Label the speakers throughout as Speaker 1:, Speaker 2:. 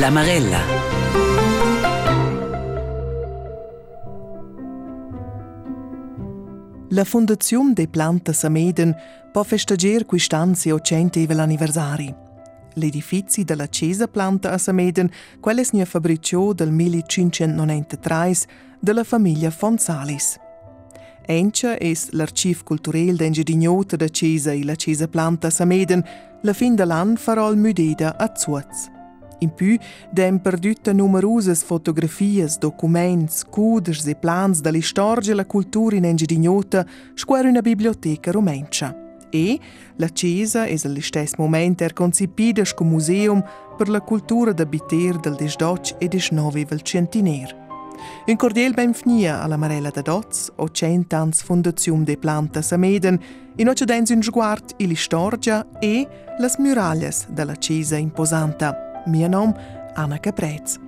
Speaker 1: La Marella.
Speaker 2: La Fondazione de Planta Sameden può festeggiare o centesimo anniversari. L'edificio della Chiesa Planta a Sameden, quella è fabbricò del 1593 della famiglia Fonsalis. Ence è l'archiv culturale d'Engidignota da Chiesa e la Chiesa Planta a Sameden, la fin dell'anno farà il Mudeda a Zuaz. In più, dem perdute numerose fotografie, documenti, cuders e plans storia e la cultura in Engidignota, square una biblioteca romencia. E la chiesa è allo stesso momento er concepida come museum per la cultura da biter del desdoc e des nove vel centiner. Un cordial benvenia alla Marella da Doz, o cent'ans Fondazione de Plantas a Meden, in occidens un sguard e storia e las murallas della chiesa imposanta. Mio nome Anna Caprez.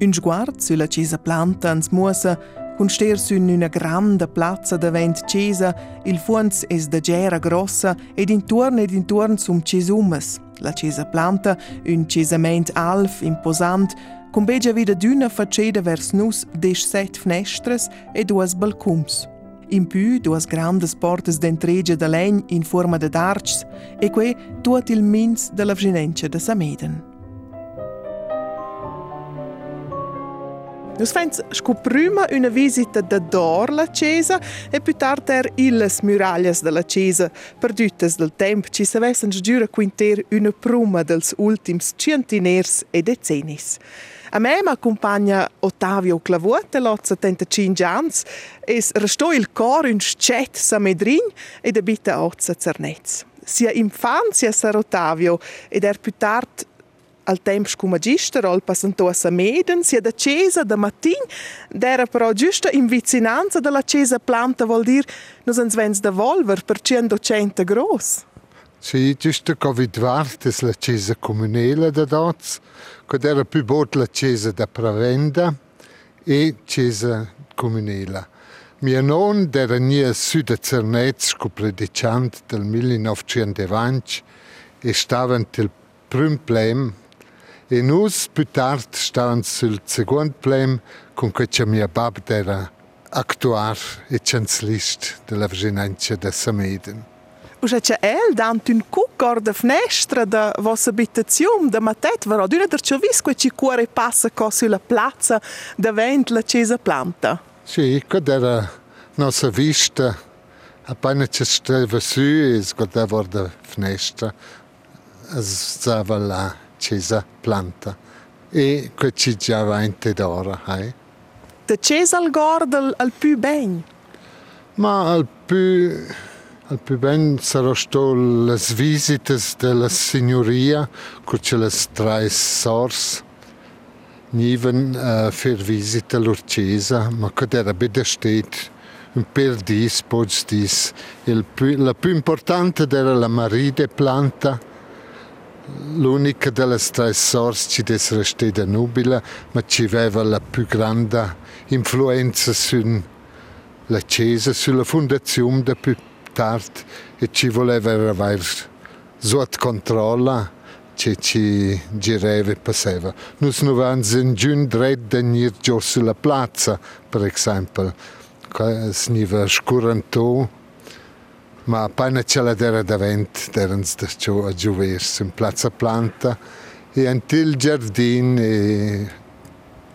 Speaker 2: Un sguardo sulla chiesa planta ans muosa con ster su una grande piazza davanti chiesa, il funs es da gera grossa ed intorno ed intorno sum cesumes. La chiesa planta, un cesament alf, imposant, con begia vida d'una vers nus des set fnestres e duas balcums. In più duas grandes portas d'entregia da legn in forma de darcs e que tuot il mins de la vginencia de Sameden. Nus fens sco prima una visita da dor la chiesa e più tardi illes murallas della chiesa perdutes del tempo ci savessen giura quinter una pruma dels ultims centiners e decennis. A me accompagna Ottavio Clavuote, l'ha 75 anni, e restò il coro in scet sa medrin ed abita a Ozza Cernez. Sia infanzia sar Ottavio ed er più tard al tempo come magister al passantò a Sameden, sia da Cesa da mattin, d'era però giusto in vicinanza della Cesa planta vuol dire nos ens vens da volver per 100 gross.
Speaker 3: Sì, giusto Covid vartes la chiesa comunale da Doz, che era più bot la chiesa da Pravenda e chiesa comunale. Mio nonno era nie sud a Cernez, co predicant del 1920 e stava nel primo plem e nus più tard stavano sul secondo plem con cui mia babba era actuar e chancelist della vicinanza da Sameden.
Speaker 2: Usce c'è el dant un cucor de fnestra da vostra abitazione da matet però d'una der c'ho vis che ci cuore passa co sulla piazza davant la chiesa planta.
Speaker 3: Sì, quella era nostra vista appena ci stava su e guardava da finestra stava la chiesa planta e che ci già avanti d'ora. Eh?
Speaker 2: Da chiesa al gordo al più ben?
Speaker 3: Ma al più al più ben sarò sto le visite della signoria, con le tre sors, niven uh, per visita l'Urcesa, ma che era bene stet un per dis, pots dis. La più importante era la maride planta, l'unica delle tre sors ci stata nubile, ma ci aveva la più grande influenza sulla Chiesa, sulla fondazione del più tard e ci voleva avere sotto controllo che ci girava e passava. Noi non avevamo nessun diritto di venire giù sulla piazza, per esempio. Sniva scurantò, ma appena ce la era davanti, erano giù a gioversi in piazza planta e in il giardino e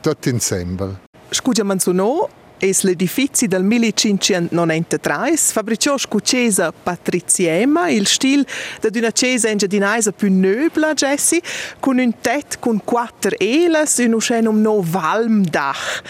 Speaker 3: tutto insieme.
Speaker 2: Scusa Manzonò, es l'edifici del 1593 fabbricò scucesa patriziema, il stil d'una chiesa engiadinaisa più nobile, Jessie, con un tetto con quattro elas e un uscenum no valmdach.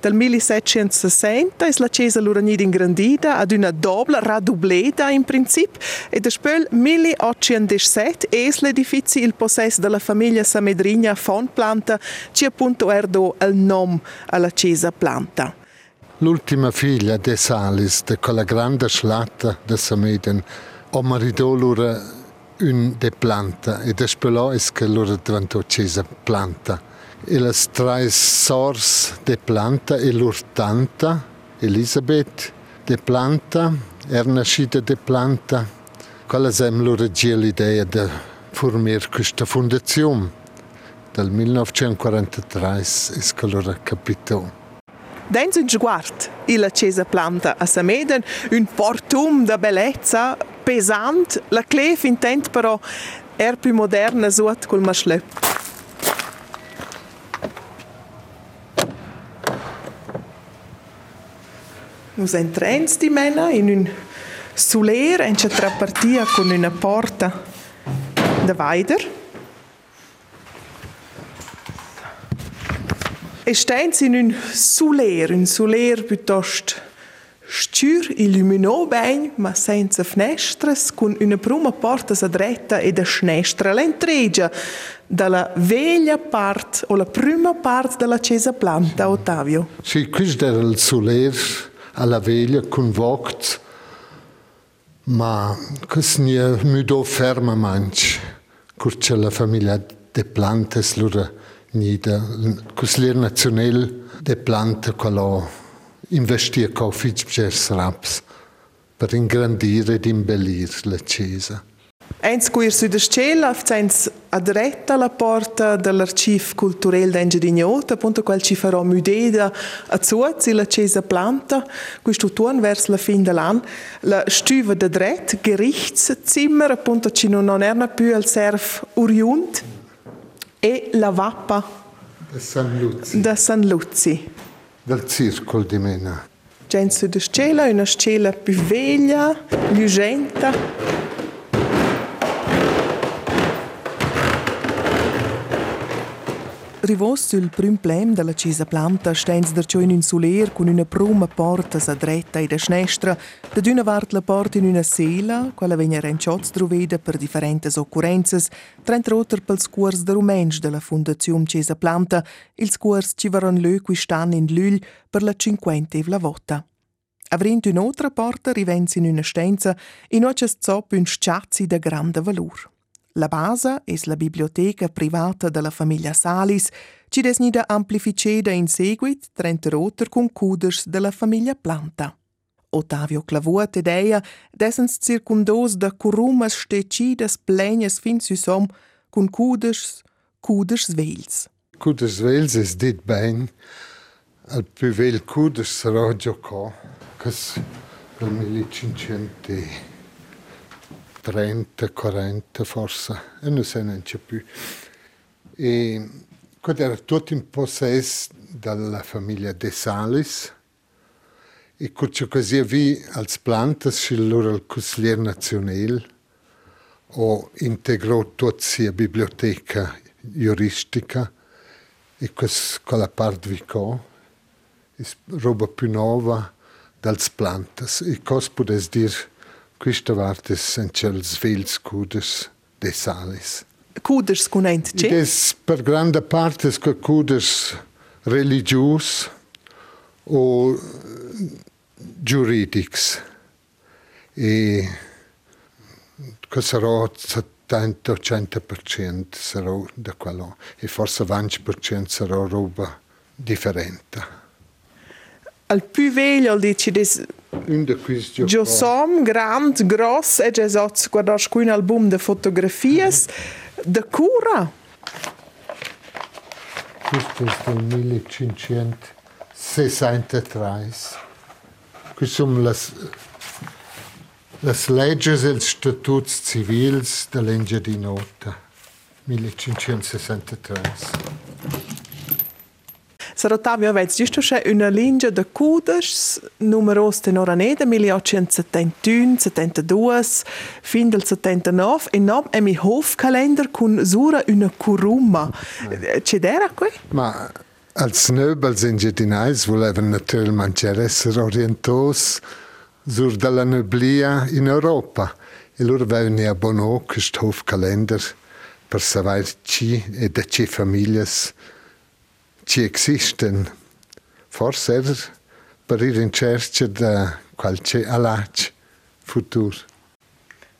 Speaker 2: Dal 1760 es la chiesa l'uranida ingrandida ad una doppia raddoubleta in principio e dopo 1817 es l'edifici il possesso della famiglia Samedrigna Fonplanta che appunto erdo il nome alla chiesa Planta.
Speaker 3: L'ultima figlia de Salis, de quella grande schlatta de Sameden, ho marito loro un de planta e despelò es che loro diventò chiesa planta. E le tre sors de planta e l'urtanta, Elisabeth de planta, era nascita de planta. Quella sem loro l'idea de formare questa fondazione. Dal 1943 è che l'ho capito.
Speaker 2: Dens un sguard, la chiesa planta a Sameden, un portum da bellezza pesant, la clef intent però er più moderna suot col maschlep. Nus entrens di mena in un suler en c'è trapartia con una porta da weider. E steins in un suler, un suler piuttosto stür illuminò ben, ma senza finestres, con una prima porta a dretta e da snestra l'entregia dalla veglia parte o la prima parte della chiesa planta, Ottavio.
Speaker 3: Sì, questo era il suler alla veglia con voct, ma questo non è molto ferma manch, perché la famiglia de plantes loro nida. Cuslier național de planta quello investir co fich bgers raps per ingrandire ed imbellir la chiesa.
Speaker 2: Eins cuir su de scela, eins adretta la porta dell'archiv culturel d'Engiadignot, appunto quel ci farò mudeda a Zuzi, la chiesa planta, questo tuon vers la fin dell'anno, la stuva de dret, Gerichtszimmer, appunto ci non era più al serf uriunt, e la vappa
Speaker 3: da San Luzzi.
Speaker 2: Da San Luzzi.
Speaker 3: Del circolo di Mena.
Speaker 2: Genzo di scela, una scela più veglia, lucenta, Rivos sul prim plem della Cisa Planta stens dercio in un suler con una pruma porta sa dretta e da snestra, da d'una vart la porta in una sela, quella vegna renciots druveda per differentes occurrenzas, trent roter pels cuors de rumensch della Fundazione Cisa Planta, ils cuors ci varon lö qui stan in lül per la cinquentevla vota. Avrint un'altra porta rivens in una stenza, in oces zop un sciazzi da grande valur. La base è la biblioteca privata della famiglia Salis, ci desnida amplificeda in seguit trenta roter con cuders della famiglia Planta. Ottavio Clavuat ed eia dessens circundos da curumas stecidas plegnes fin susom con cuders, cuders vels.
Speaker 3: Cuders vels es dit ben, al più vel cuders sarà giocò, cas per 1500 30, 40 forse, e non se ne c'è più. E questo era tutto in possesso della famiglia De Salis e c'è così vi als plantas sul loro consigliere nazionale o integrò tutta la biblioteca juristica e quella parte vi qua, roba più nuova dals plantas e cosa potete dire Questa vartes senchels vels cuders de salis.
Speaker 2: Cuders cunent ce?
Speaker 3: Des per grande partes que cuders religius o juridics. E che sarà 70-100% sarà da quello e forse 20% sarà roba differente.
Speaker 2: Al più veglio dici des Jo som grand, gross, e già so guardar un album de fotografies de cura.
Speaker 3: Questo è del 1563. Queste sono le, le leggi e i statuti civili dell'Engia di Nota, 1563.
Speaker 2: Sir Ottavio avets giusto c'è una linea de cuders numeros tenor aneda 1871, 72, fin del 79 e nom è mi hofkalender con sura una curuma. C'è d'era qui?
Speaker 3: Ma als Nöbels ingeniais volevano naturalmente essere orientos sur della noblia in Europa e loro avevano abbonato questo hofkalender per sapere chi e da che famiglie ci existen. Forse er per ir in cerca da qualche alac futur.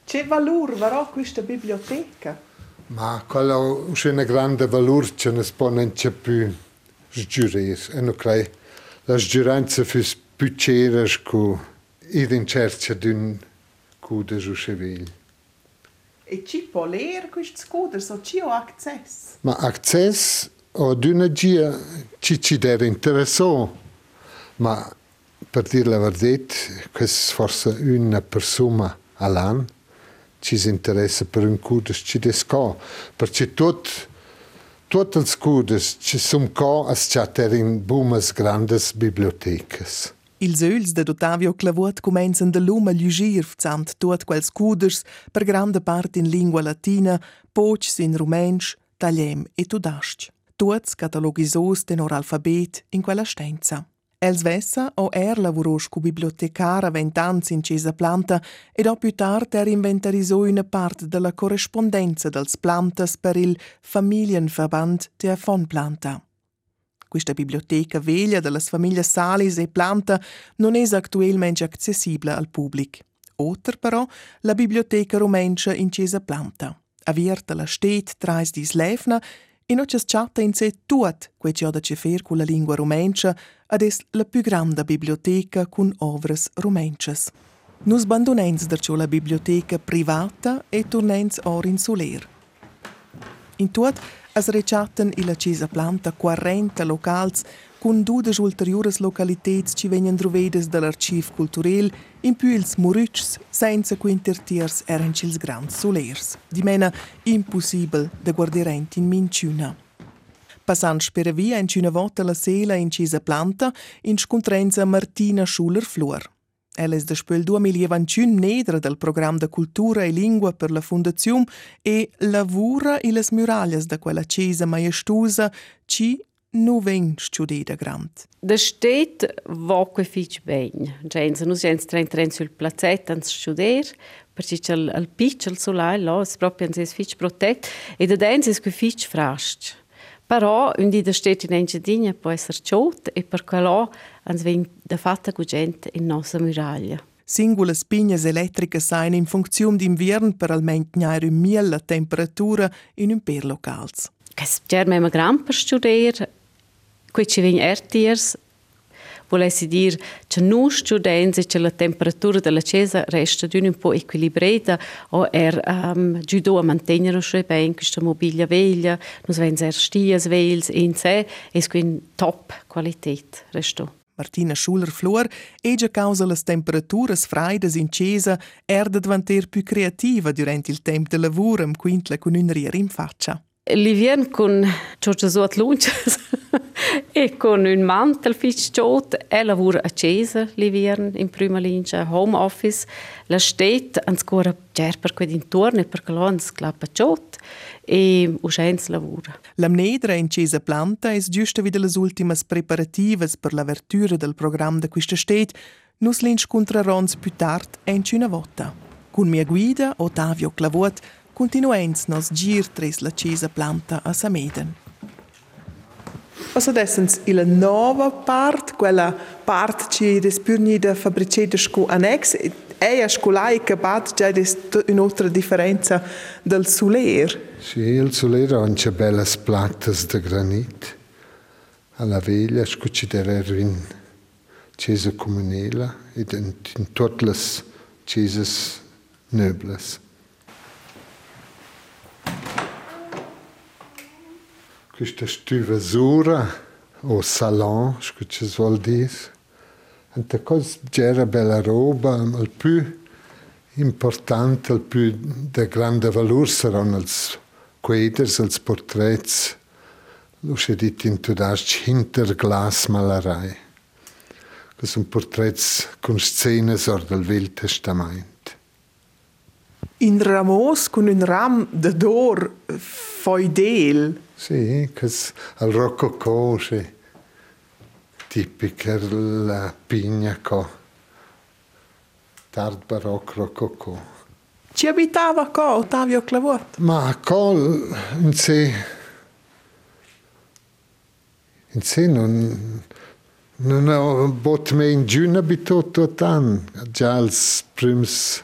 Speaker 2: Che valor varò questa biblioteca?
Speaker 3: Ma quello è una grande valore che non si può neanche più sgiurare. E non credo la sgiuranza fu più c'era che ir in cerca di un cude su Seviglia.
Speaker 2: E ci può leer questi scooter, so ci ho accesso?
Speaker 3: Ma accesso ad una gia ci ci deve interessare, ma per dire la verità, questa è forse una persona all'anno ci si interessa per un cudes ci desco, perché tutto tutti i cudes ci sono qua a scattare in buonas grandes bibliotecas.
Speaker 2: Ils öls de Ottavio Clavot comenzen de lume lugir fzant tuot quels cuders per grande part in lingua latina, pocs in rumensch, tagliem e tudasc. Tuots catalogisos tenor alfabet in quella stenza. Els vessa o er lavurò cu bibliotecara vent'anz in cesa planta e do più tard er inventarisò una part della correspondenza dels plantas per il Familienverband der von Planta. Questa biblioteca veglia delle famiglie Salis e Planta non è attualmente accessibile al pubblico. Otter però la biblioteca rumenca in Cesa Planta. Avierta la stet trais di Slevna e non c'è chatta in sé tutto quel che ha da fer con la lingua rumenca ed è la più grande biblioteca con ovres rumences. Nus abbandonens derciò la biblioteca privata e tornens or in soler. In tutto es rechatten illa cesa planta 40 locals con dudes ulteriores localitets ci venien drovedes dall'archiv culturel in più ils murüts senza quintertiers eren cils grands solers. Di mena impossibel de guardirent in minciuna. Passant spera via in cina volta la sela in cesa planta in scontrenza Martina Schuller-Flur. Ella es despöl 2021 nedra del programma de cultura e lingua per la fondazione e lavora in las murallas da quella chiesa maestosa ci nu ven studida grant.
Speaker 1: Da steht va que fich ben. Gens nus gens tren tren sul placet ans studer, perché c'è al piccel solai là, es proprio ans es fich protet e da dens es que fich frascht. Però di da steht in Engiadina può essere ciot e per quello ans ven da fatta cu gente in nostra muraglia.
Speaker 2: Singole spignas elettricas sain in funzione d'invern per almeno gnare un miel la temperatura in un per locals.
Speaker 1: Kes germe ma gran per studier, qui ci ertiers, volessi dir che nu students che la temperatura della chiesa resta un po' equilibrata o er um, giudo a mantenere sche ben questa mobilia veglia, nus ven ser stias vels in sé, es quin top qualität resto.
Speaker 2: Martina Schuller-Flor, egia causa las temperaturas freidas in cesa, er da diventar più creativa durante il tempo de lavoro, quintla con un in faccia.
Speaker 1: Livien con Giorgio Suat Lunches e con un mantel fitch ciot e lavora a Cesa Livien in prima linea home office la stet ancora ger per quei intorno e per calons clappa ciot e uscens lavora.
Speaker 2: L'amnedra in Cesa Planta es giusta wieder las ultimas preparativas per l'apertura del programma de questa stet, nus l'inscontrarons più tard en una volta. Con mia guida, Ottavio Clavot, continuens nos gir tres la cesa planta a Sameden. Also dessens il nova part, quella part ci despurni da fabriceta scu annex, eia scolaica e bat già des un'altra differenza del soler.
Speaker 3: Sì, il soler ha anche belle plattas de granit. Alla veglia scu ci deve in cesa comunela e in tutte le cesas nobles. Questa stuvasura o salon, che ci vuol dire. E cosa c'era bella roba, il più importante, il più di grande valore saranno i quadri, i portretti, lo si dice in tedesco Hinterglasmalerei. che sono portretti con scene del Vecchio Testamento.
Speaker 2: In ramos con un ram de dor foidel.
Speaker 3: Sì, al rococò, sì. Tipica la pigna co. Tard barocco rococò.
Speaker 2: Ci abitava qua Ottavio Clavot?
Speaker 3: Ma qua in sé in sé non non ho bot me in giù abitato tan già als prims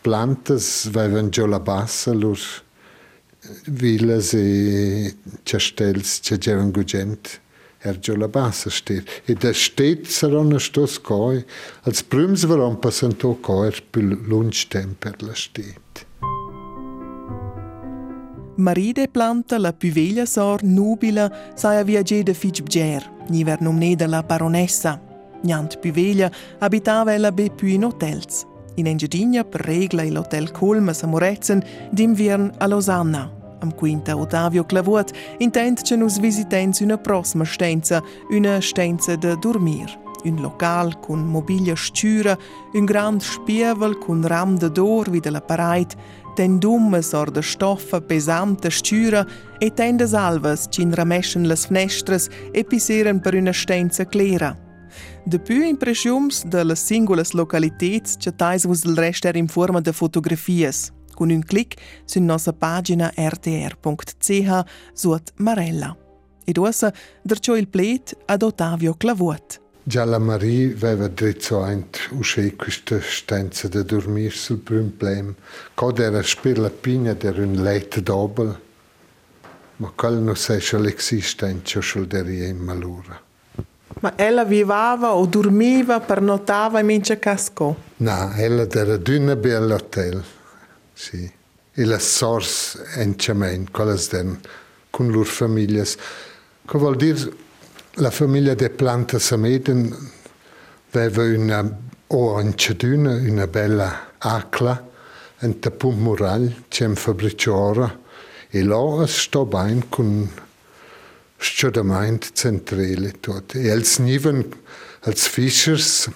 Speaker 3: plantas avevano già la bassa loro villas e castells che c'erano gente er già la bassa steht e da steht saranno stos coi als prüms varan passanto coi per lunch temper la steht
Speaker 2: Maride planta la più veglia sor nubila saia viaggiare da fitch bger, niver nomneda la baronessa. Niant più veglia abitava ella be più in hotels. In Engiadina per regla l'hotel Colmes a Moretzen, d'inviern a Losanna. Am quinta Ottavio Clavot intent che nus visitens una prossima stenza, una stenza de dormir. Un local con mobilia stüra, un grand spievel con ram de dor wie de la pareit, ten dumme sor de stoffa pesante stüra e ten de salvas cin rameschen las fnestras e piseren per una stenza clera. De più impressiums de las singulas localitets che tais vos del rest er in forma de fotografias. Con un clic su nostra pagina rtr.ch suot Marella. Ed ossa derciò il plet ad Ottavio Clavuot.
Speaker 3: Già la Marie aveva dritto a uscire questa stanza da dormire sul primo plem. Quando era per la pigna era un letto doppel. Ma quello non sa se l'esistenza o in malura.
Speaker 2: Ma ella vivava o dormiva, pernottava in mince casco?
Speaker 3: No, ella era d'una bella hotel. Sí. I e les sorts enxament que les den con lur famílies, que vol dir la família de planta sameden aveva una o enceduna, una bella acla, en tapum murall, c'em fabriciora, e là es sto bain con sciodamaint centrale tot. E els niven, als fischers,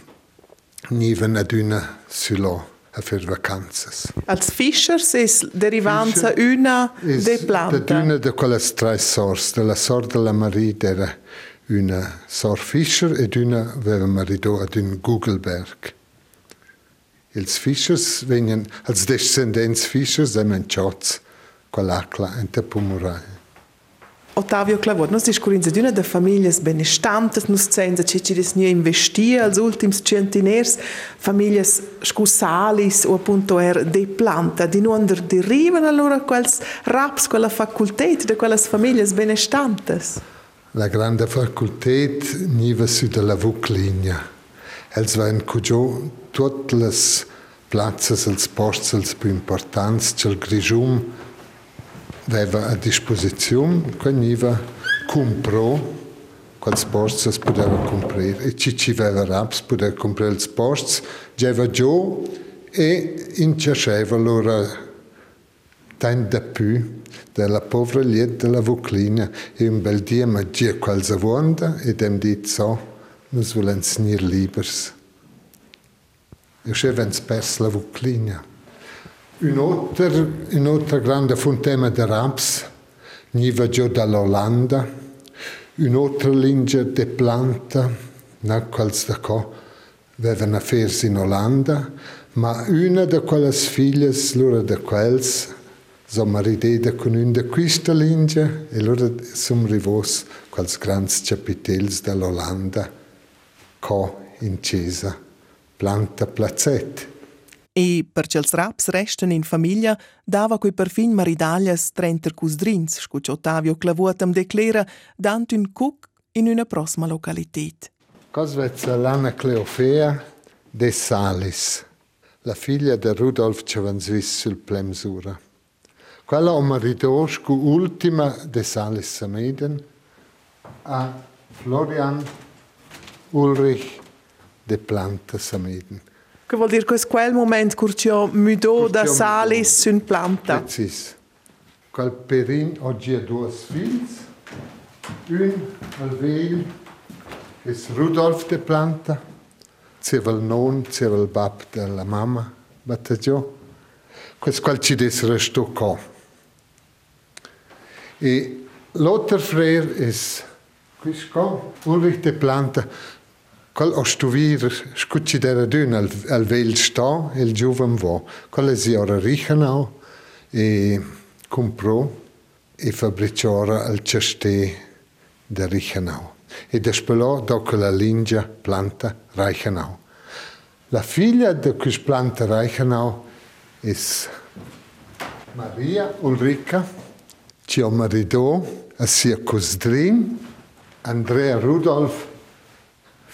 Speaker 3: niven ad una silo a fer vacanzas.
Speaker 2: Als Fischers es derivanza Fischer una de planta.
Speaker 3: Da una de quelle tre sors, de la sor de la Marie dera una Sor Fischer ed una aveva marito ad un Googleberg. Els Fischers venien, als descendents Fischers, emen ciots, quell'acla in te Pomeraglia.
Speaker 2: Ottavio Clavot, nós discutimos de uma das famílias benestantes, nós temos a gente que não investia nos últimos centenários, famílias scusalis o appunto er de planta, de não derivano allora quels raps, quella facultà de quelles famílias benestantes?
Speaker 3: La grande facultà niva su de la vucligna. Els van cujo totes les plazzas, els postes, els più importants, cel grijum, aveva a disposizione compro quals posts es poteva comprare e ci ci aveva raps poteva comprare els posts geva giù e incesceva allora tant de più della povera liet della Vuclina e un bel dia ma gia qualza vonda e dem dit so nus volen snir libers. E scevens pers la Vuclina Un'altra, un'altra grande fontana di raps niva giù dall'Olanda, un'altra linea di planta, non quals da qua, avevano affari in Olanda, ma una di quelle figlie, loro di quels, sono maritata con una di queste linee e loro sono arrivati quels grandi capitelli dell'Olanda, qua in Cesa, planta placette.
Speaker 2: E per cels raps restan in famiglia, dava quei perfin maridaglias trenter cus drins, scuccia Ottavio Clavuotam declara, dant un cuc in una prossima localitet.
Speaker 3: Cosvezza l'Anna Cleofea de Salis, la figlia di Rudolf Cevanzvis sul Plemsura. Quella ho marito scu ultima de Salis Sameden a Florian Ulrich de Planta Sameden.
Speaker 2: Che vuol dire che è quel momento curcio mudò da salis su un planta.
Speaker 3: Precis. Quel perin oggi ha due figli. Un al veil è Rudolf de Planta. C'era il non, c'era il bab della mamma, battaggio. Questo qual ci des resto qua. E l'altro frère è questo qua, Ulrich de Planta. Qual ostuvir scucci dera dün al, al vel sta il giuven vo. Qual è si ora richanau e comprò e fabbriciora al ceste de richanau. E despelò dopo la lingia planta Reichenau. La figlia di questa planta Reichenau è Maria Ulrica, ci ho marito a sia cosdrin, Andrea Rudolf,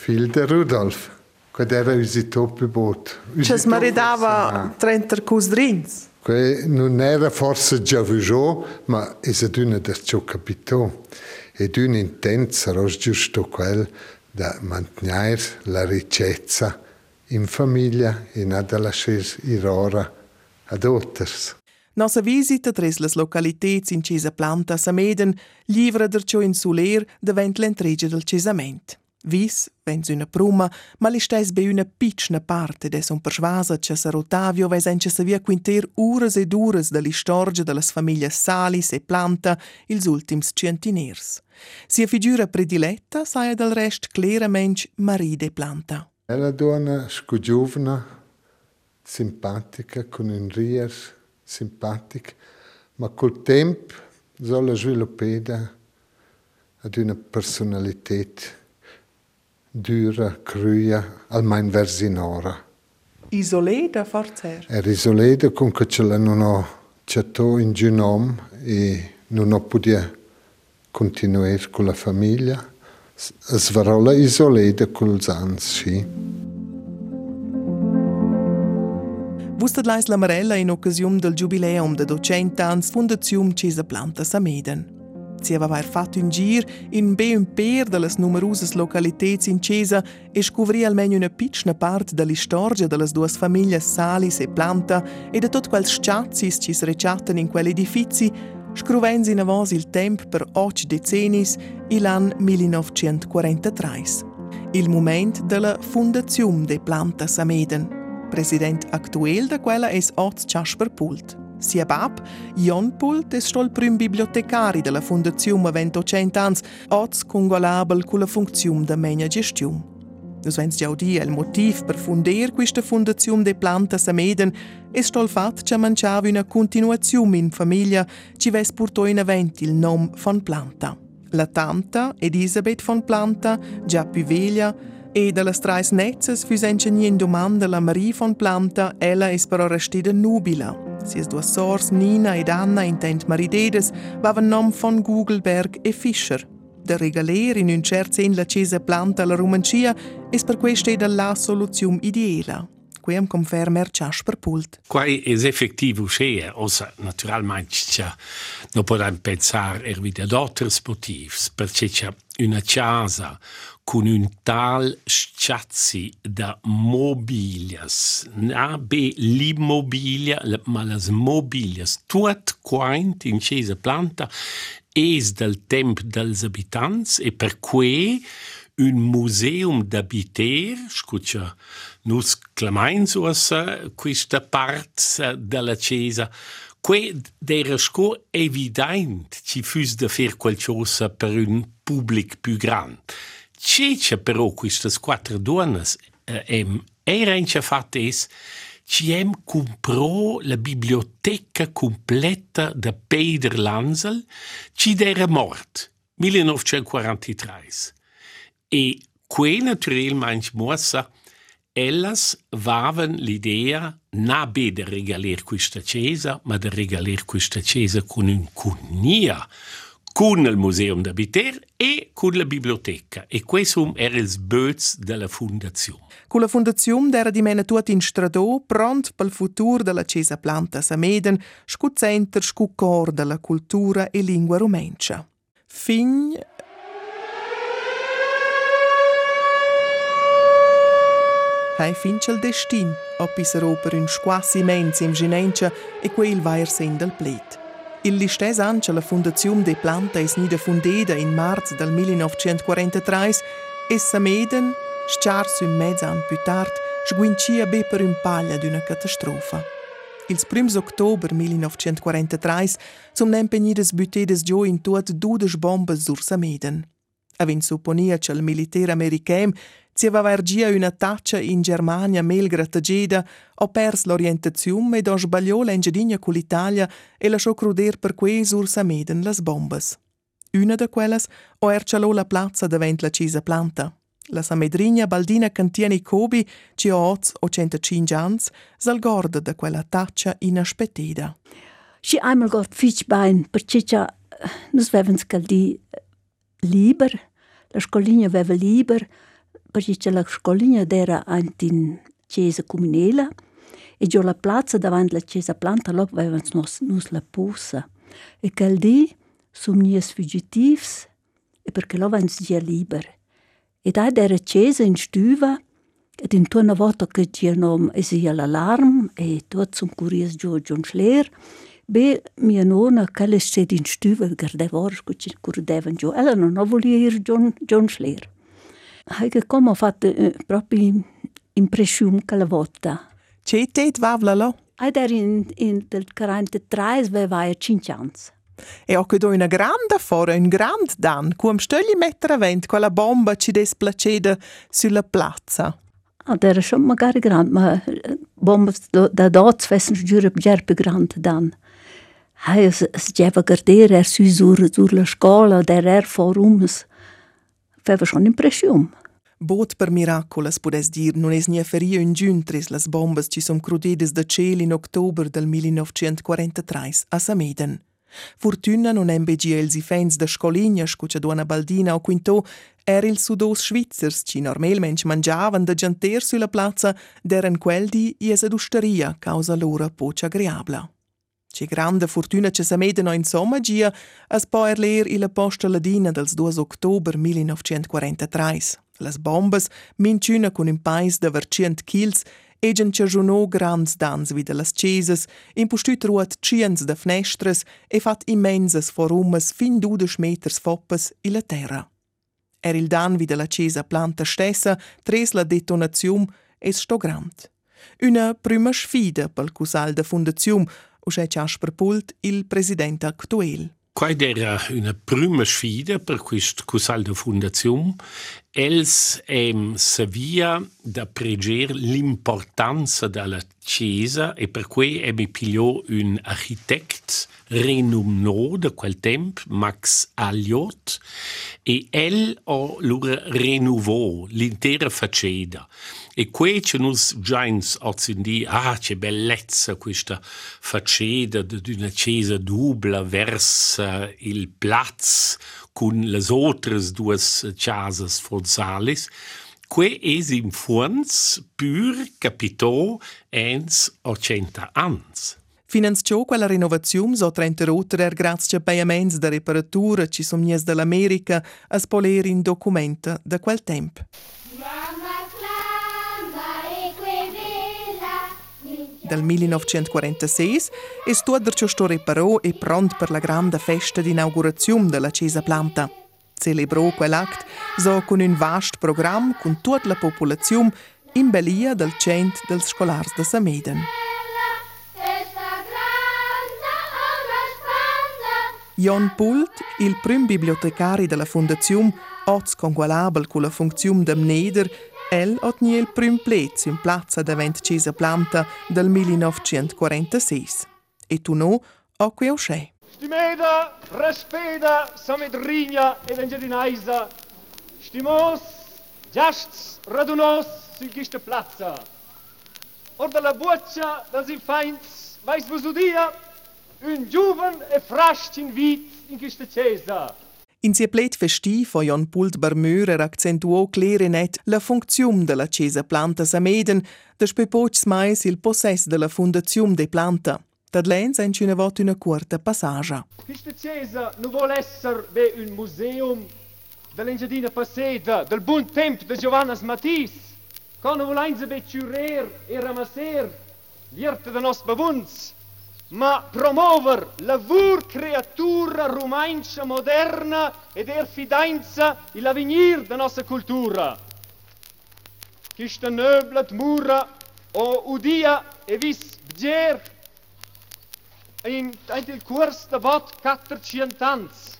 Speaker 3: figlio di Rudolf. Quando era usito più bot.
Speaker 2: Cioè, maridava 30 cusdrins.
Speaker 3: Que non era forse già visto, ma è una da ciò capito. Ed un intensa, giusto quel da mantenere la ricchezza in famiglia e non da lasciare irora ad otters.
Speaker 2: Nossa visita tres las localitets in Cesa Planta Sameden livra derciò in suler davent l'entreggia del cesament. Vis, vens una pruma, ma li stes be una pitchna parte des un persuasa che Sir Ottavio ves en che savia quinter ures ed ures da l'istorgia de las Salis e Planta ils ultims centiners. Sia figura prediletta saia del rest claramente Marie de Planta.
Speaker 3: Ella donna scugiuvna, simpatica, con un rier simpatic, ma col tempo sono sviluppata ad una personalità dura, cruia, al main versinora.
Speaker 2: Isolé da
Speaker 3: forzer? Er isolé da comunque ce la non ho cercato in genom e non ho potuto continuare con la famiglia. Svarola isolé da col zanzi.
Speaker 2: Vustat Lais Lamarella in occasione del giubileum de 200 anni Fondazione Cesa Planta Sameden. Si aveva fatto un gir in be un per delle numerose località in Cesa e scoprì almeno una piccola parte della storia delle due famiglie Salis e Planta e di tutti quei scazzi che si recciattano in quegli edifici, scrivendo in avos il tempo per otto decenni, l'anno 1943. Il momento della Fundazione de Planta Sameden. President actuel da quella è Oz Jasper Pult. Sia bab, Jon Pult, è il primo bibliotecari della Fondazione avento 100 anni, Oz congolabel con la funzione di menia gestione. Nus vens già di il motivo per fondare questa fondazione de planta sameden è il fatto che mancava una continuazione in famiglia che ves portò in avanti il nome von Planta. La tanta, Elisabeth von Planta, già più veglia, e dalle trais nezzes füsenche in domanda la Marie von Planta, ella es però restida nubila. Sies due sors, Nina ed Anna, intent maridedes, vavan nom von Gugelberg e Fischer. Der regaler in un cert sen la cesa planta la romancia es per questa la soluzione ideale. Quem conferma Jasper Pult.
Speaker 4: Quai es effettivo scea, ossa naturalmente non possiamo pensare er ad altri motivi, perché c'è una casa con un tal scazzi da mobilias, na be l'immobilia, ma las mobilias, tuot quaint in cesa planta es del temp dels abitants e per cui un museum d'abiter, scuccia, nus clamains questa part della chiesa, que era sco evident ci fus de fer qualcosa per un public più grand. Cece però queste quattro donne eh, em, era in fatto es ci hem comprò la biblioteca completa da Peter Lansel, ci era mort, 1943. E que naturalmente mossa, ellas vaven l'idea na be de regaler questa chiesa, ma de regaler questa chiesa con un cunia, con il Museum d'Abiter e con la biblioteca. E questo era il böz della fondazione.
Speaker 2: Con la fondazione era di mena tutto in stradò, pronto per il futuro della Chiesa Planta Sameden, scu center, scu cor della cultura e lingua rumencia. Fin Hai fince il destin, oppisero per un squassimento in ginencia e quel vair sen del plet. Il listes an che la Fundazione de Planta es nida fundeda in marzo del 1943 e Sameden, sciars un mezzo an più tard, sguincia be per un paglia d'una catastrofa. Il 1 ottobre 1943 sono impegnidas butedes giù in tuot dudes bombes sur Sameden. Avin supponia che il militare americano si aveva ergia una taccia in Germania melgra tageda, ho pers l'orientazione ed ho sbagliò l'engiadina con l'Italia e lasciò cruder per quei sur sameden las bombas. Una de quelles ho ercialò la plazza davent la cisa planta. La samedrigna Baldina Cantieni Cobi, ci ho oz o 105 ans, sal gorda da quella taccia inaspettida.
Speaker 5: Si einmal gott fitch bein, perché nus vevens caldi liber, la scoligna veva liber, Percicelak scolinha d'era in cesa comunela e gio la plaza davant la cesa planta lop vevans nos, nos la posa. E quel di somnias fugitivs e perché lo vans gia liber. Ed ad era cesa in stüva ed in tuona volta che gia nom esia l'allarm e tuot som curias gio in schler Be mia nonna, quella sted in stüva, guardava, scurdevan giù, ella non volia ir giù, giù schler. haike como fatto uh, proprio impression quella volta.
Speaker 2: Ce te vavlalo?
Speaker 5: Ai där in in del 43 ve vai 5 anni.
Speaker 2: E ho credo una grande fora, un grand dan, cum stögli mettere vent quella bomba ci desplacede sulla piazza.
Speaker 5: Ah, der ist schon magari grand, ma bomba da dots fessen giurb gerpe grand dan. Hai es geva gardere er su sur sur la scola der er forums. Feva schon.
Speaker 2: Bot per miracolas podes dir non es nia feria un giun tres las bombas ci som crudedes da ciel in october del 1943 a Sameden. Fortuna non embe gi els i fens da scoligna scuccia duana baldina o quinto er il sudos svizzers ci normalmente mangiavan da gianter sulla plazza deren quel di ies ad usteria causa loro pocia agreabla. Ci grande fortuna che Sameden in somma gia as po erler il posta ladina dels 2 october 1943. Las bombas, minciuna con un pais de vercient kils, egen cergiunò grands dans vid las cesas, impustüt ruot ciens de fnestras e fat immensas forumas fin dudes meters foppas in la terra. Er il dan vid la cesa planta stessa, tres la detonazium, es sto grand. Una prima sfida pel cusal de fundazium, usce ciasper pult il president actuel.
Speaker 4: Quai era una prima sfida per questa cusal de fundazione, els em savia da preger l'importanza della chiesa e per cui e mi pigliò un architect renomno da quel tempo, Max Alliot, e el o lura renovò l'intera faceta. E qui c'è nus gens ozzindi, ah, c'è bellezza questa faceta di una chiesa dubla verso il plaz con le altre due casas fonzales. Que es in funs pur capitò ens 80 ans.
Speaker 2: Finanziò quella rinnovazione so trenta rotter er grazie a pagaments da reparatura ci nies dall'America a spoler in documenta da quel tempo. Dal 1946 è tutto sto riparò e pronto per la grande festa di inaugurazione della Chiesa Planta. Celebrò quell'act so con un vasto programma con tutta la popolazione in belia del cent dels scolars de Sameden. Jon Pult, il prim bibliotecari della fondazione, oz congualabel con la funzione de Mneder, El hat nie il prim plez in plazza davent Cesa Planta del 1946. E tu no, ho qui uscè.
Speaker 6: Stimeda, respeda, samedrigna ed engedinaisa, stimos, giasts, radunos, in questa plazza. Or la buccia das infeins, weiss vos udia, Ein giuven e frasch in vit in questa chiesa.
Speaker 2: In sia plet festi von Jan pult barmörer accentuò clere net la funzium de la Cesa planta Meiden, des pepocs mais il possess der la der de planta. Das lens ein cine vot una quarta Passage.
Speaker 6: Questa Cesa nu vol esser be un museum dell'Engiadina Passeda, del buon temp de Giovannas Matis, con nu vol einze be curer e ramasser, l'irte de nos bavuns, ma promover lavur creatura rumaincia moderna ed er fidanza il da nostra cultura. Questa nöblet mura o udia e vis bger in, il curs de bot 400 ans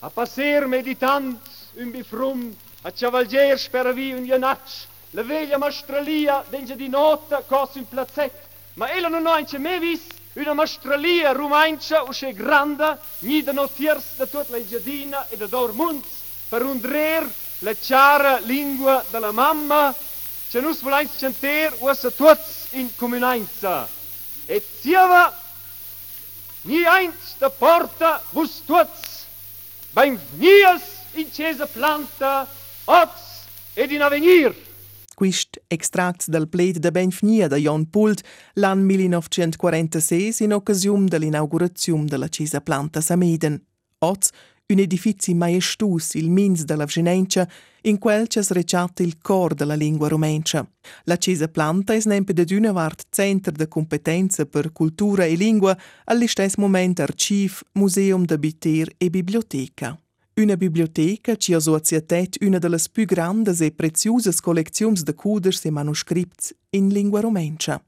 Speaker 6: a passer meditant un bifrum a cavalger speravi un janacci la veglia mastralia denge di nota cos in plazet ma ella non ha ince me vis una mastralia rumaincia usce granda ni de notiers de tut la giardina e de dormunt per undrer la chiara lingua della mamma ce nus volais chanter ussa tuts in comunanza et siava ni eins de porta bus tuts beim nias in cesa planta ots ed in avenir.
Speaker 2: Quist extracts dal pled da Benfnia da Jon Pult l'an 1946 in occasione dell'inaugurazione della Chiesa Planta Sameden. Oz un edifici maestus il mins della Vgenencia, in quel c'è srecciato il cor della lingua romencia. La Chiesa Planta è nempe de d'una vart centro de competenza per cultura e lingua, allo stesso momento archiv, museum de biter e biblioteca. Una biblioteca ci associa una delle più grandi e preziose collezioni de coders e manoscripts in lingua romencia.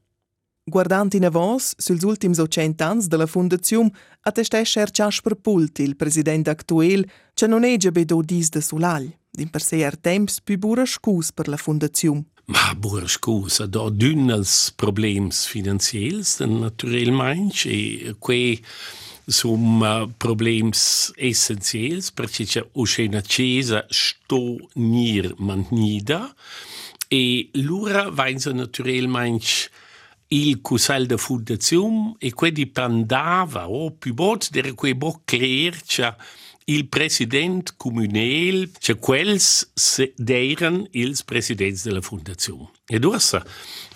Speaker 2: Guardant in avos suls ultims 100 ans della fondazione, attestesce Ciasper Pult, il presidente attuel, che non è già bedo dis de sulagl. Per sé er temps più bura scus per la fondazione.
Speaker 4: Ma bura scusa, da dünnels problems finanziels, naturalmente, e que som uh, problems essenziels, perché c'è una chiesa sto nir mantnida, e l'ura vainza naturalmente il cusal de fundazione e que dipendava o più bot der que bo creercia il president comunel che quels deren ils presidents della fundazione. E dorsa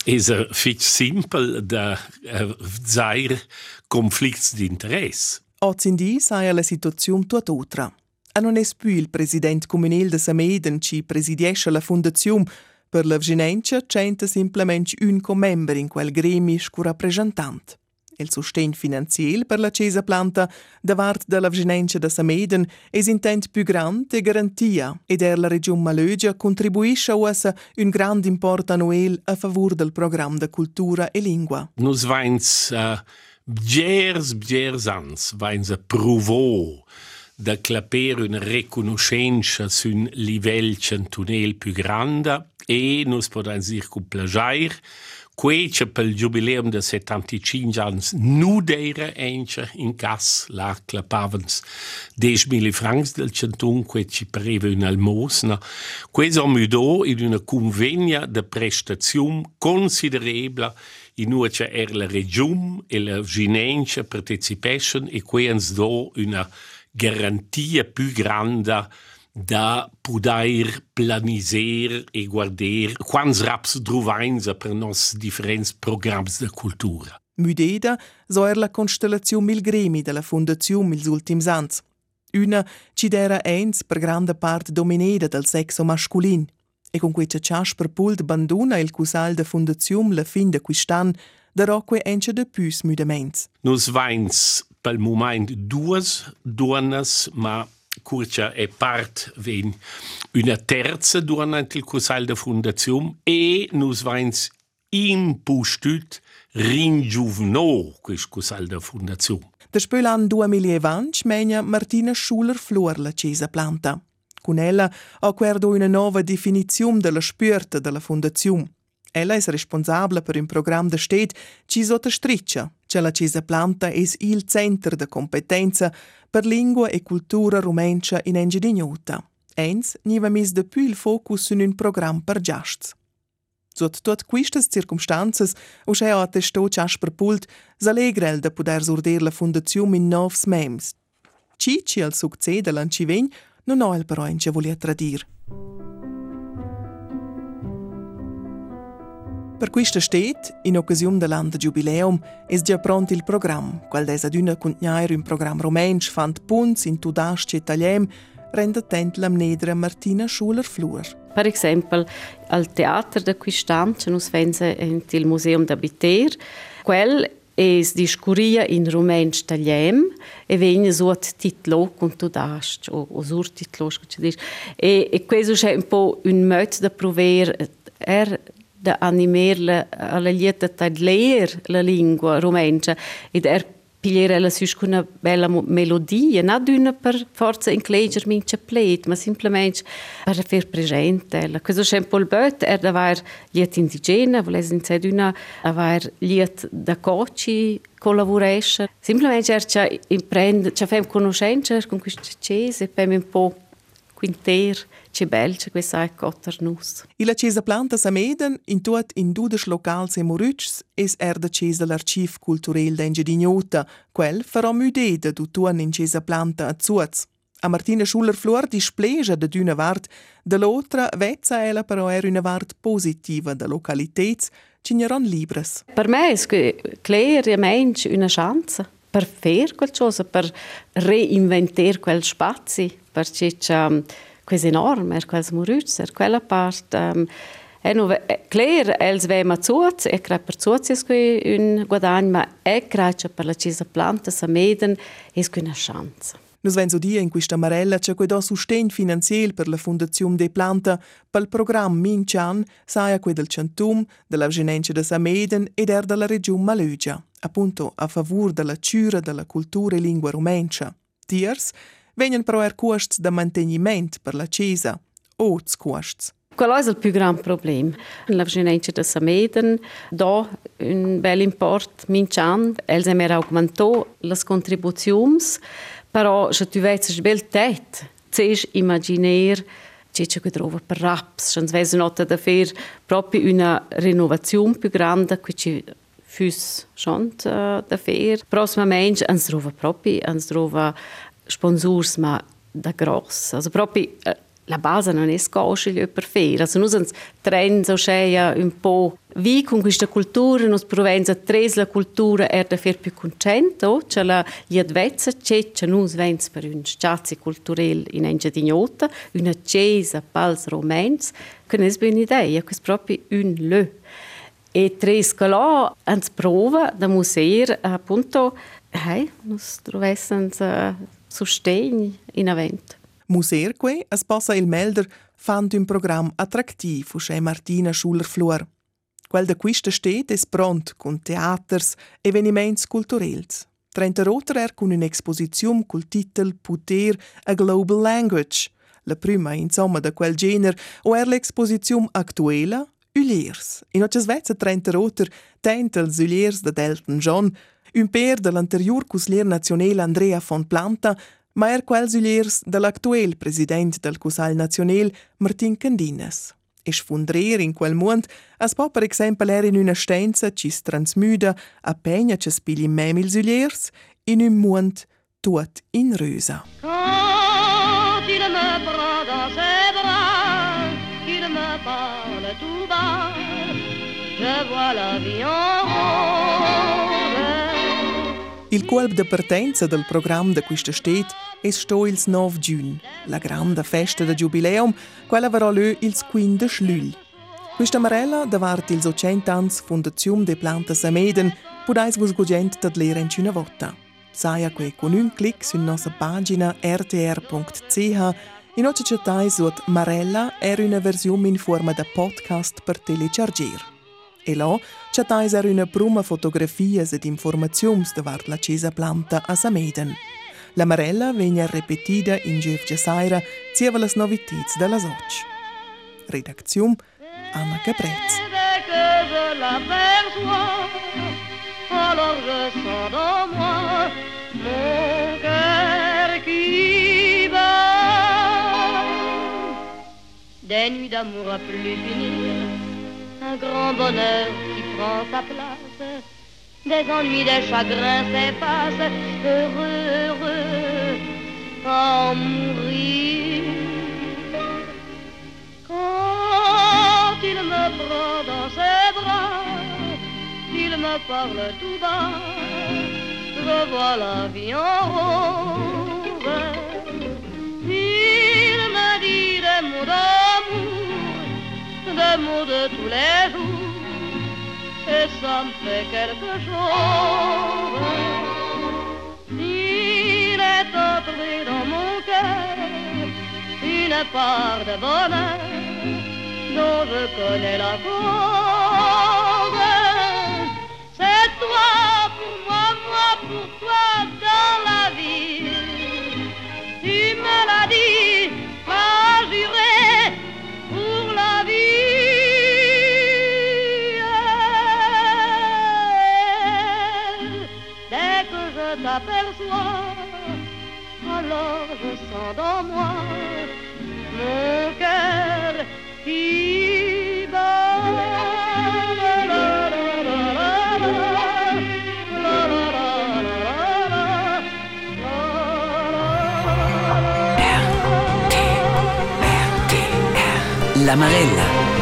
Speaker 4: es a fich simpel da uh, zair conflicts d'interesse.
Speaker 2: Ozindi sai la situazione tutt'altra. E non è più il presidente comunale de Sameden ci presidiesce la fondazione Per la Vginencia c'enta simplement un comembro in quel gremi scu rappresentant. Il sostegno finanziel per la Chiesa Planta davart della Vginencia da Sameden es intent più grande e garantia ed er la Regione Malögia contribuisce a usa un grande import annuel a favor del programma de cultura e lingua.
Speaker 4: Nus vains uh, bgers, bgers ans, vains a provò da claper una riconoscenza su un livello centunel più grande e nus poden dir cu plajair, quece pel jubileum de 75 ans nu deira enche in cas la clapavans 10.000 francs del centun que ci pareva un almosna. Queso mudò in una convegna de prestazione considerevole in nuce er la regium e la ginencia partecipation e quens do una garantia più grande da poder planiser e guardar quants raps druvains per nos differents programs de cultura.
Speaker 2: Mudeda so er la constellazione mil gremi della fondazione mils ultims ans. Una ci dera eins per grande parte domineda del sexo masculin. E con questa ciasper pult banduna il cusal de fondazione la fin de quistan, da roque ence de pus mudaments.
Speaker 4: Nus vains pel moment duas donnas, ma Curcia è part ven una terza durante il cusal de fundazione e nus vains impustut ringiuvno quis cusal de fundazione.
Speaker 2: Despö l'an 2020 megna Martina Schuler-Flor la Chiesa Planta. Con ella ha querdo una nuova definizione della spürta della fondazione. Ella è responsabile per un programma de stet ci sottostriccia, che la Chiesa Planta è il centro de competenza per lingua e cultura rumencia in Engidignuta. Ens niva mis de più il focus in un programma per giasts. Sot tot quistas circumstanzas, o c'è attesto Ciasper Pult, s'alegrel de poder surdir la fondazione in novs mems. Cici al succede l'Ancivegn non ho el però in ce volia tradir. Per questa stet, in occasione dell'anno jubileum, è già pronto il programma, qual è aduna contenere un programma romensch fant punts in tudasce italien, rende attent la mnedra Martina Schuler-Flur.
Speaker 1: Per esempio, al teatro da quest'anno, noi pensa il Museum da Biter, quel es discuria in rumensch tagliem e vegna suot titlo con tu dast o, o sur titlo e, e questo è un po' un modo da provare er da animer alla lieta tad leer la lingua romencha ed er pigliere la sus con una bella melodia, non per forza incleger mince pleit, ma semplicemente per far presente. Questo è un po' il bot, er d'aver liet indigena, volesse in sé d'una aver liet da coci collaboresce. Semplicemente er c'ha imprende, c'ha fem conoscenza con queste cese, poi un po' quinter che bel che questa è cotter nus.
Speaker 2: I la Chiesa Planta Sameden in tuot in dudes locals e moruts es er da Chiesa l'archiv culturel d'Enge di Gnota, quel farò mudeda du tuan in Chiesa Planta a Zuaz. A Martina Schuller-Flor displegia da d'una vart, dall'altra vezza ella però era una vart positiva da localitets ci n'eran libres.
Speaker 1: Per me è chiaramente una chance per fare qualcosa, per reinventare quel spazio, perché um, questo enorme, quel muruzzer, quella parte... Um, E nu, klar, els vema zuoz, e crai per zuoz es un guadagn, ma e crai per la cisa planta sa meden es qui una chance.
Speaker 2: Nus venzo dia in questa marella c'è quei do sostegn finanziel per la fondazione de planta pel program Mincian saia quei del centum della genenza de Sameden ed er della regione Malugia, appunto a favur della cura della cultura e lingua rumencia. Tiers vengono però er costs da manteniment per la cesa, oz costs.
Speaker 1: Quello è il più grande problema. La vicinanza di Sameden dà un bel import mincian. Els haben augmentato le contribuzioni, però se tu vedi bel tet, zuerst immaginare che trova per raps, se vesi nota da fare proprio una rinnovazione più grande che ci fosse schon da fare. Prossimamente ens trova proprio, ens trova sponsors ma da gross, also proprio la base non è scosceglia per fare. Also, noi siamo trends o un po' vi con questa cultura, noi proviamo a tres la cultura è da fare più contento, cioè la gli advezza c'è, c'è noi vens per un spazio culturale in Engiadignota, una chiesa pals romans, che non è una idea, questo è proprio un lö. E tres che là ans prova da museo appunto, hey, noi troviamo sostegno in evento.
Speaker 2: Muserque es passa il melder fand un program attraktiv usce Martina Schuller-Flur. Quel da quista steht es pront con teaters, eveniments culturels. Trenta roter er con un'exposizione col titel Puter a Global Language. La prima, insomma, da quel genere, o er l'exposizione actuela Uliers. In occia svezza trenta roter tenta els Uliers da Delton John, un per dell'anterior cuslier nazionale Andrea von Planta, ma er quels uliers dell'actuel president del Cusal Nacional, Martin Candinas. E sfundrer in quel mond as po per exempel er in una stenza ci transmüda a pegna ci spili memils uliers in un mond tuot in rösa.
Speaker 7: Quand il me prend dans ses bras, qu'il me parle tout bas, je vois la vie en.
Speaker 2: Il colp de partenza del programma de questa stet es sto ils 9 giugn, la grande festa de jubileum, quella verrà lö ils 15 schlül. Questa marella davart ils 100 ans Fondazione de Plantas Ameden, podais vos gugent dat leren una volta. Saia que con un clic su nostra pagina rtr.ch in occhi chattais sot Marella era una versione in forma de podcast per telecharger. E là chatais er una pruma fotografias ed informaziums davart la cesa planta a Sameden. La marella vegna repetida in Gievgia Saira zieva las novitits della soc. Redaczium Anna Caprez.
Speaker 7: Des nuits d'amour à plus finir, un grand bonheur qui prend sa place. Des ennuis, des chagrins s'effacent, heureux, heureux, en mourir. Quand il me prend dans ses bras, il me parle tout bas, je vois la vie en rose. De tous les jours, et ça me fait quelque chose. Il est entré dans mon cœur une part de bonheur dont je connais la cause. C'est toi pour moi, moi pour toi dans la alors je sens dans moi mon cœur qui. La
Speaker 8: Marella.